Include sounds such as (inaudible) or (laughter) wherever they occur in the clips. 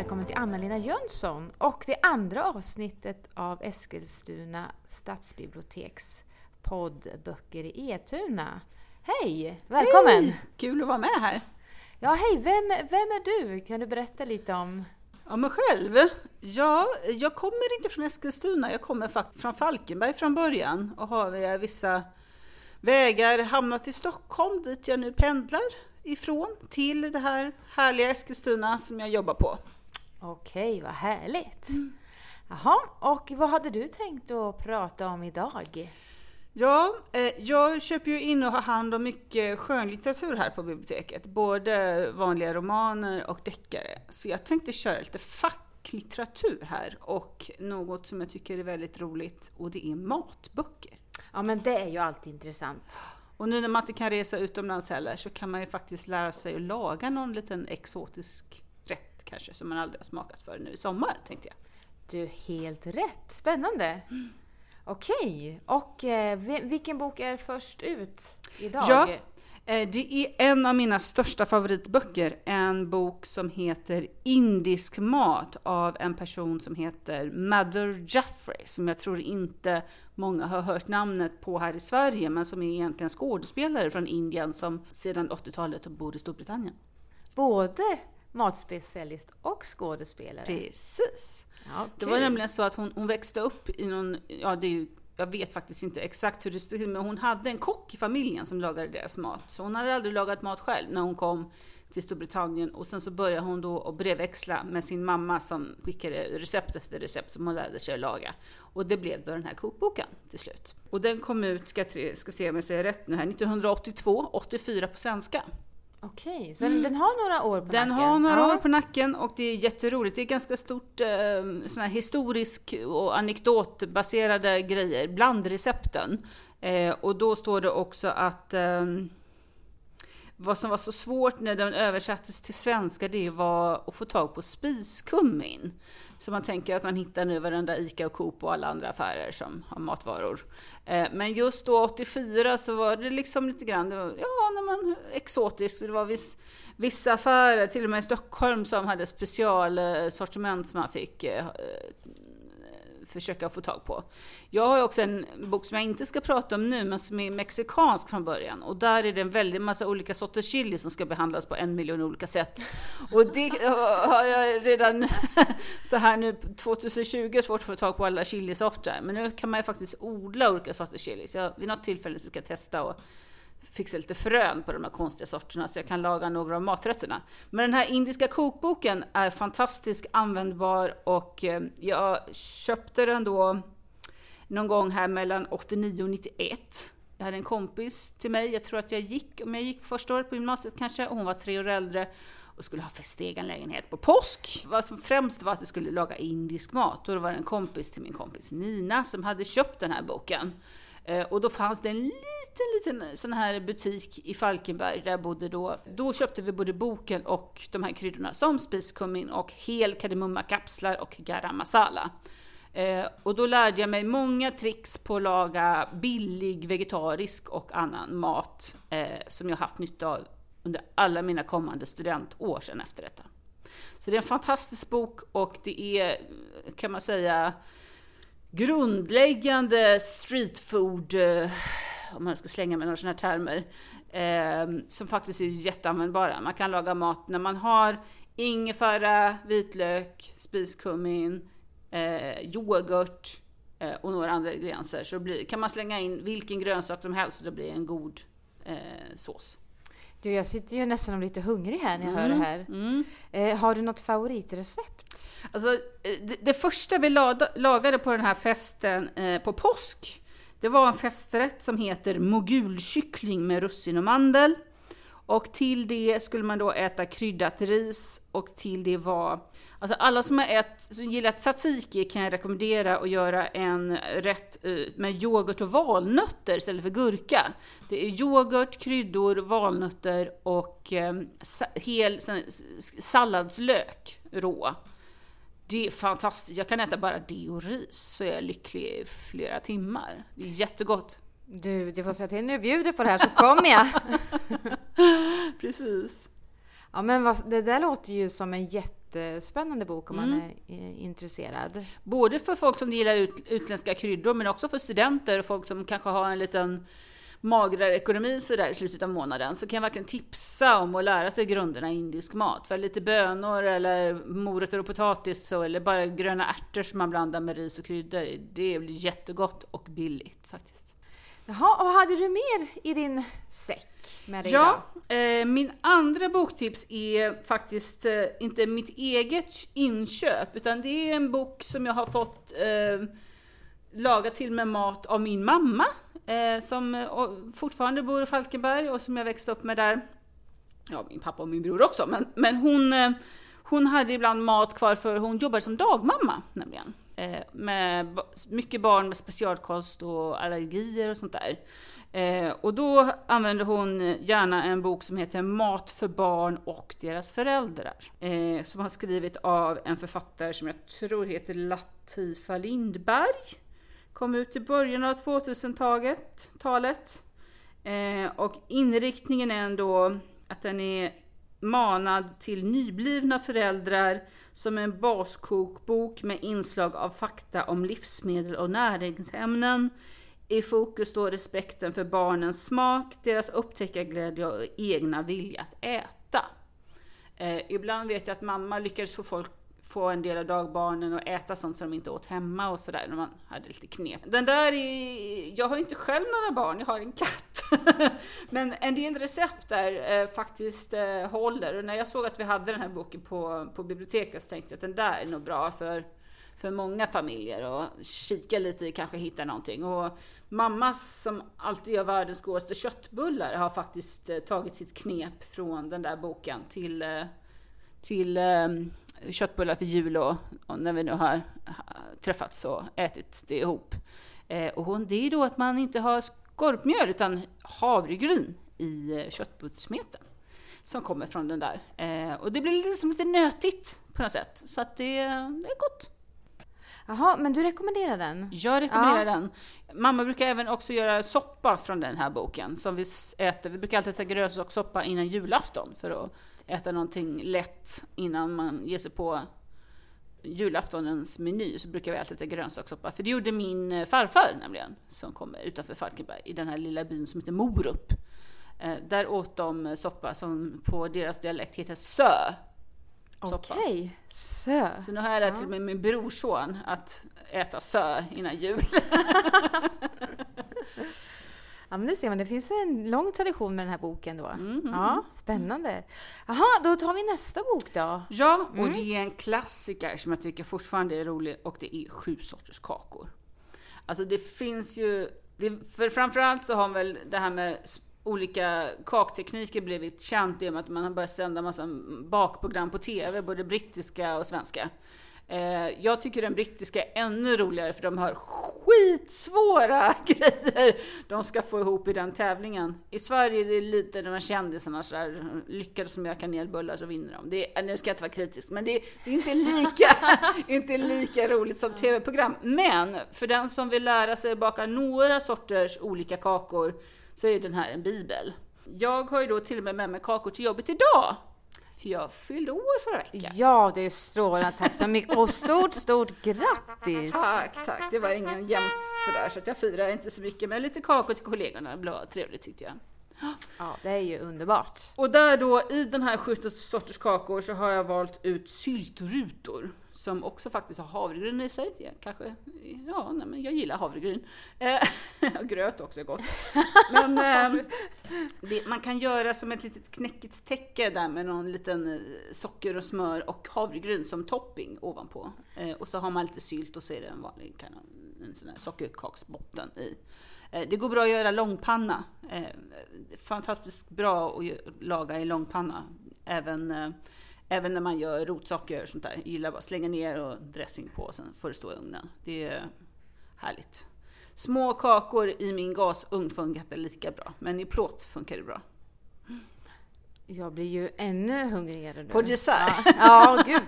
välkommen till Anna-Lena Jönsson och det andra avsnittet av Eskilstuna stadsbiblioteks podd Böcker i Etuna. Hej! Välkommen! Hej! Kul att vara med här. Ja, hej! Vem, vem är du? Kan du berätta lite om om mig själv? Ja, jag kommer inte från Eskilstuna, jag kommer faktiskt från Falkenberg från början och har via vissa vägar hamnat i Stockholm dit jag nu pendlar ifrån till det här härliga Eskilstuna som jag jobbar på. Okej, vad härligt! Mm. Jaha, och vad hade du tänkt att prata om idag? Ja, eh, jag köper ju in och har hand om mycket skönlitteratur här på biblioteket. Både vanliga romaner och deckare. Så jag tänkte köra lite facklitteratur här och något som jag tycker är väldigt roligt och det är matböcker. Ja, men det är ju alltid intressant. Och nu när man inte kan resa utomlands heller så kan man ju faktiskt lära sig att laga någon liten exotisk kanske som man aldrig har smakat för nu i sommar tänkte jag. Du, helt rätt! Spännande! Mm. Okej, och eh, vilken bok är först ut idag? Ja, eh, det är en av mina största favoritböcker. En bok som heter Indisk mat av en person som heter Mother Jaffrey, som jag tror inte många har hört namnet på här i Sverige, men som är egentligen skådespelare från Indien som sedan 80-talet bor i Storbritannien. Både matspecialist och skådespelare? Precis! Ja, det var nämligen så att hon, hon växte upp i någon, ja det är ju, jag vet faktiskt inte exakt hur det stod till, men hon hade en kock i familjen som lagade deras mat. Så hon hade aldrig lagat mat själv när hon kom till Storbritannien och sen så började hon då att brevväxla med sin mamma som skickade recept efter recept som hon lärde sig att laga. Och det blev då den här kokboken till slut. Och den kom ut, ska, ska se om jag säger rätt nu här, 1982, 84 på svenska. Okej, så mm. den har några år på den nacken? Den har några ja. år på nacken och det är jätteroligt. Det är ganska stort eh, sån här historisk och anekdotbaserade grejer bland recepten. Eh, och då står det också att eh, vad som var så svårt när den översattes till svenska, det var att få tag på spiskummin. Så man tänker att man hittar nu varenda ICA och Coop och alla andra affärer som har matvaror. Eh, men just då 84 så var det liksom lite grann, det var, ja, när man, exotiskt. Det var viss, vissa affärer, till och med i Stockholm, som hade specialsortiment som man fick eh, försöka få tag på. Jag har också en bok som jag inte ska prata om nu, men som är mexikansk från början. Och där är det en väldig massa olika sorters chili som ska behandlas på en miljon olika sätt. Och det har jag redan (laughs) så här nu 2020 svårt att få tag på alla chilisorter. Men nu kan man ju faktiskt odla olika sorters chili. Så jag, vid något tillfälle ska jag testa och fixa lite frön på de här konstiga sorterna så jag kan laga några av maträtterna. Men den här indiska kokboken är fantastiskt användbar och eh, jag köpte den då någon gång här mellan 89 och 91. Jag hade en kompis till mig, jag tror att jag gick, om jag gick första året på gymnasiet kanske, och hon var tre år äldre och skulle ha fest egen lägenhet på påsk. Vad som främst var att vi skulle laga indisk mat och då var det en kompis till min kompis Nina som hade köpt den här boken. Eh, och då fanns det en liten, liten sån här butik i Falkenberg där jag bodde då. Då köpte vi både boken och de här kryddorna som spiskummin och hel kardemummakapslar och garam masala. Eh, och då lärde jag mig många tricks på att laga billig vegetarisk och annan mat eh, som jag haft nytta av under alla mina kommande studentår sedan efter detta. Så det är en fantastisk bok och det är, kan man säga, grundläggande streetfood, eh, om man ska slänga med några sådana här termer, eh, som faktiskt är jätteanvändbara. Man kan laga mat när man har ingefära, vitlök, spiskummin, eh, yoghurt eh, och några andra ingredienser. Så blir, kan man slänga in vilken grönsak som helst och det blir en god eh, sås. Du, jag sitter ju nästan och lite hungrig här när jag mm. hör det här. Mm. Eh, har du något favoritrecept? Alltså, eh, det, det första vi lagade på den här festen eh, på påsk, det var en festrätt som heter mogulkyckling med russin och mandel. Och till det skulle man då äta kryddat ris och till det var, alltså alla som har ätit, som gillar tzatziki kan jag rekommendera att göra en rätt eh, med yoghurt och valnötter istället för gurka. Det är yoghurt, kryddor, valnötter och eh, hel salladslök rå. Det är fantastiskt. Jag kan äta bara det och ris så är jag lycklig i flera timmar. Det är jättegott. Du, du får säga till när du bjuder på det här så kommer jag. (laughs) Precis. Ja men vad, det där låter ju som en jätte jättespännande bok om man Mm. är eh, intresserad. Både för folk som gillar ut, utländska kryddor men också för studenter och folk som kanske har en liten magrare ekonomi så där i slutet av månaden så kan jag verkligen tipsa om att lära sig grunderna i indisk mat. För lite bönor eller morötter och potatis så, eller bara gröna ärtor som man blandar med ris och kryddor. Det blir jättegott och billigt faktiskt. Jaha, och hade du mer i din säck med dig Ja, idag? eh, min andra boktips är faktiskt eh, inte mitt eget inköp, utan det är en bok som jag har fått eh, laga till med mat av min mamma, eh, som eh, fortfarande bor i Falkenberg och som jag växte upp med där. Ja, min pappa och min bror också, men, men hon, eh, hon hade ibland mat kvar för hon jobbade som dagmamma nämligen. Eh, med mycket barn med specialkost och allergier och sånt där. Eh, och då använder hon gärna en bok som heter Mat för barn och deras föräldrar. Eh, som har skrivit av en författare som jag tror heter Latifa Lindberg. Kom ut i början av 2000-talet. och inriktningen är ändå att den är manad till nyblivna föräldrar som en baskokbok med inslag av fakta om livsmedel och näringsämnen. I fokus står respekten för barnens smak, deras upptäckarglädje och egna vilja att äta. Eh, ibland vet jag att mamma lyckades få folk få en del av dagbarnen att äta sånt som de inte åt hemma och sådär när man hade lite knep. Den där är, jag har inte själv några barn, jag har en katt. (laughs) Men en del recept där eh, faktiskt eh, håller och när jag såg att vi hade den här boken på, på biblioteket så tänkte jag att den där är nog bra för, för många familjer och kika lite i, kanske hitta någonting. Och mamma som alltid gör världens godaste köttbullar har faktiskt eh, tagit sitt knep från den där boken till eh, till eh, köttbullar för jul och, och när vi nu har ha, träffats och ätit det ihop. Eh, och hon, det är då att man inte har skorpmjöl utan havregryn i eh, köttbullssmeten som kommer från den där. Eh, och det blir lite som lite nötigt på något sätt. Så att det, det är gott. Jaha, men du rekommenderar den? Jag rekommenderar Ja. den. Mamma brukar även också göra soppa från den här boken som vi äter. Vi brukar alltid äta grönsakssoppa innan julafton för att äta någonting lätt innan man ger sig på julaftonens meny så brukar vi alltid äta grönsakssoppa. För det gjorde min eh, farfar nämligen, som kommer utanför Falkenberg, i den här lilla byn som heter Morup. Eh, där åt de soppa som på deras dialekt heter sö. Okej, sö. Så nu har jag lärt till mig min brorson att äta sö innan jul. (laughs) Ja, men det ser man, det finns en lång tradition med den här boken då. Mm, Ja, spännande. Jaha, då tar vi nästa bok då. Ja, och Mm. det är en klassiker som jag tycker fortfarande är rolig och det är sju sorters kakor. Alltså det finns ju, det, för framförallt så har väl det här med olika kaktekniker blivit känt i och med att man har börjat sända massa bakprogram på TV, både brittiska och svenska. Eh, jag tycker den brittiska är ännu roligare för de har skitsvåra (laughs) grejer de ska få ihop i den tävlingen. I Sverige är det lite de här kändisarna sådär, lyckades som gör kanelbullar så vinner de. Det är, eh, nu ska jag inte vara kritisk, men det är, det är inte, lika, (laughs) inte lika roligt som tv-program. Men för den som vill lära sig baka några sorters olika kakor så är den här en bibel. Jag har ju då till och med med mig kakor till jobbet idag. För jag fyllde år förra veckan. Ja, det är strålande. Tack så mycket. Och stort, stort grattis! Tack, tack. Det var ingen jämnt sådär så att jag firar inte så mycket. Men lite kakor till kollegorna, blev trevligt tyckte jag. Ja, det är ju underbart. Och där då i den här 17 sorters kakor så har jag valt ut syltrutor. Som också faktiskt har havregryn i sig. Jag kanske, ja, nej, men jag gillar havregryn. Eh, (laughs) gröt också är gott. Men eh, (laughs) det, man kan göra som ett litet knäckigt täcke där med någon liten eh, socker och smör och havregryn som topping ovanpå. Eh, och så har man lite sylt och så är det en vanlig kan, en sån här sockerkaksbotten i. Eh, Det går bra att göra långpanna. Eh, Fantastiskt bra att laga i långpanna. Även, eh, även när man gör rotsaker och sånt där. Jag gillar bara att slänga ner och dressing på och sen får det stå i ugnen. Det är härligt. Små kakor i min gasugn funkar inte lika bra, men i plåt funkar det bra. Jag blir ju ännu hungrigare nu. På dessert. Ja, ja gud.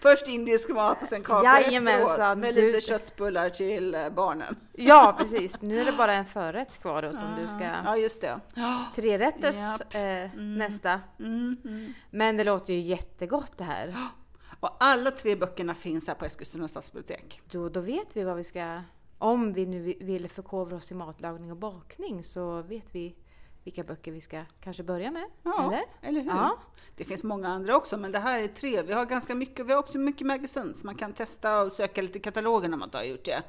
Först indisk mat och sen kakor Jajamensan, efteråt. Med du- lite köttbullar till eh, barnen. Ja, precis. Nu är det bara en förrätt kvar då som du ska... Ja, just det. Trerätters Japp. eh, nästa. Mm, mm. Men det låter ju jättegott det här. Och alla tre böckerna finns här på Eskilstuna stadsbibliotek. Då, då vet vi vad vi ska... Om vi nu vill förkovra oss i matlagning och bakning så vet vi vilka böcker vi ska kanske börja med. Ja, eller? eller hur? Ja. Det finns många andra också, men det här är tre. Vi har ganska mycket, vi har också mycket magasin, så man kan testa och söka lite kataloger när man inte har gjort det.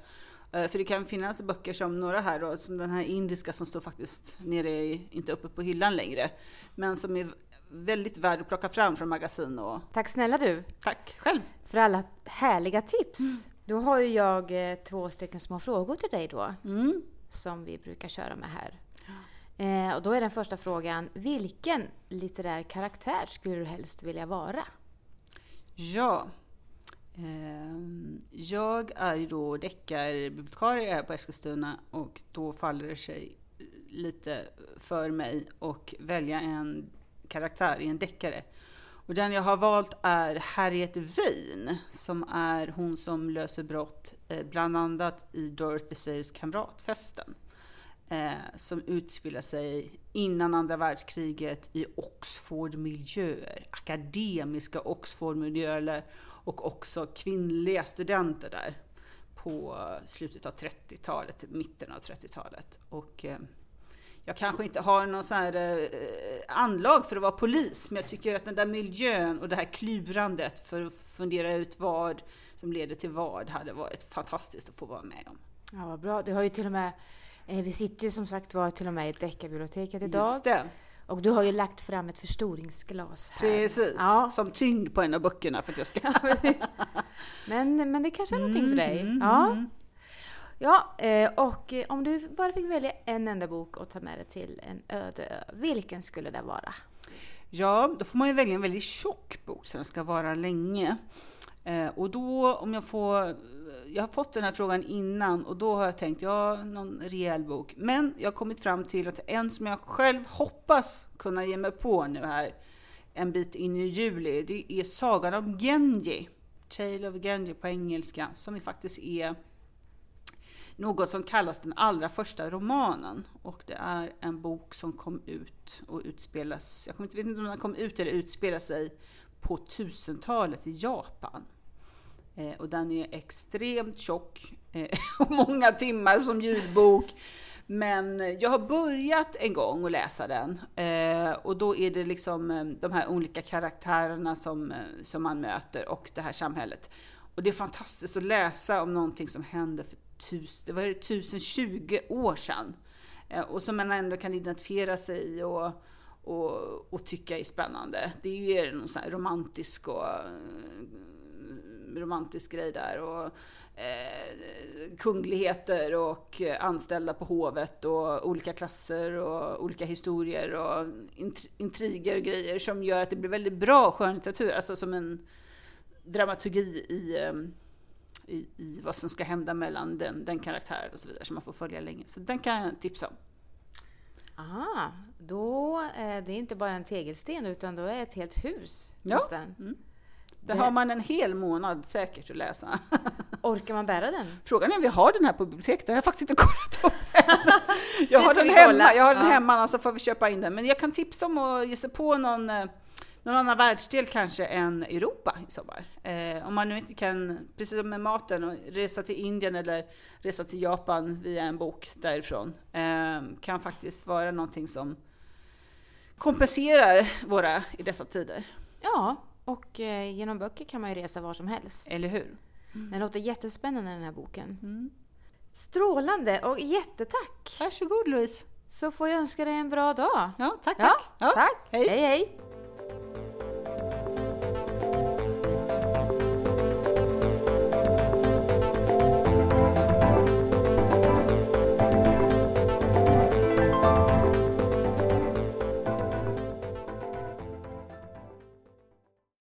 Eh, För det kan finnas böcker som några här då, som den här indiska som står faktiskt nere, i, inte uppe på hyllan längre, men som är väldigt värd att plocka fram från magasin och Tack snälla du tack själv. för alla härliga tips. Mm. Då har ju jag eh, två stycken små frågor till dig då. Mm. som vi brukar köra med här. Eh, och då är den första frågan, vilken litterär karaktär skulle du helst vilja vara? Ja. Ehm, jag är ju då deckarbibliotekarie här på Eskilstuna och då faller det sig lite för mig att välja en karaktär i en deckare. Och den jag har valt är Harriet Wien som är hon som löser brott eh, bland annat i Dorothy Says Kamratfesten. Eh, som utspelar sig innan andra världskriget i Oxford-miljöer. Akademiska Oxford-miljöer och också kvinnliga studenter där på slutet av 30-talet, mitten av 30-talet. Och eh, jag kanske inte har någon sån här eh, anlag för att vara polis, men jag tycker att den där miljön och det här klurandet för att fundera ut vad som leder till vad hade varit fantastiskt att få vara med om. Ja, vad bra. Du har ju till och med, eh, vi sitter ju som sagt var till och med i Deckarbiblioteket idag. Just det. Och du har ju lagt fram ett förstoringsglas här. Precis, Ja. som tyngd på en av böckerna för att jag ska... Men, men det kanske är någonting för dig? Mm, Ja. mm. Ja, eh, och eh, om du bara fick välja en enda bok och ta med dig till en öde ö, vilken skulle det vara? Ja, då får man ju välja en väldigt tjock bok så den ska vara länge. Eh, och då om jag får, jag har fått den här frågan innan och då har jag tänkt, ja, någon rejäl bok. Men jag har kommit fram till att en som jag själv hoppas kunna ge mig på nu här en bit in i juli, det är Sagan om Genji. Tale of Genji på engelska, som ju faktiskt är något som kallas den allra första romanen. Och det är en bok som kom ut och utspelas, jag vet inte om den kom ut eller utspelar sig på 1000-talet i Japan. Eh, och den är extremt tjock eh, (laughs) och många timmar som ljudbok. Men jag har börjat en gång att läsa den eh, och då är det liksom eh, de här olika karaktärerna som, eh, som man möter och det här samhället. Och det är fantastiskt att läsa om någonting som hände för tus, det var det, 1020 år sedan. Eh, och som man ändå kan identifiera sig i och, och, och tycka är spännande. Det är ju någon sån här romantisk och eh, romantisk grej där. Och, eh, kungligheter och eh, anställda på hovet och olika klasser och olika historier och int- intriger och grejer som gör att det blir väldigt bra skönlitteratur. Alltså som en dramaturgi i, eh, i, i vad som ska hända mellan den, den karaktären och så vidare som man får följa länge. Så den kan jag tipsa om. Ah, då är det inte bara en tegelsten utan då är det ett helt hus Ja. nästan. Där Det- har man en hel månad säkert att läsa. (laughs) Orkar man bära den? Frågan är om vi har den här på biblioteket, det har jag faktiskt inte (laughs) kollat upp än. (laughs) Jag Det har den hemma, kolla. jag har den Ja. hemma annars så får vi köpa in den. Men jag kan tipsa om att ge sig på någon, eh, någon annan världsdel kanske än Europa i sommar. Eh, om man nu inte kan, precis som med maten, och resa till Indien eller resa till Japan via en bok därifrån. Eh, kan faktiskt vara någonting som kompenserar våra i dessa tider. Ja, och eh, genom böcker kan man ju resa var som helst. Eller hur? Den låter jättespännande den här boken. Mm. Strålande och jättetack! Varsågod Louise. Så får jag önska dig en bra dag. Ja, tack, Ja, tack. Ja, tack! Hej. hej! hej.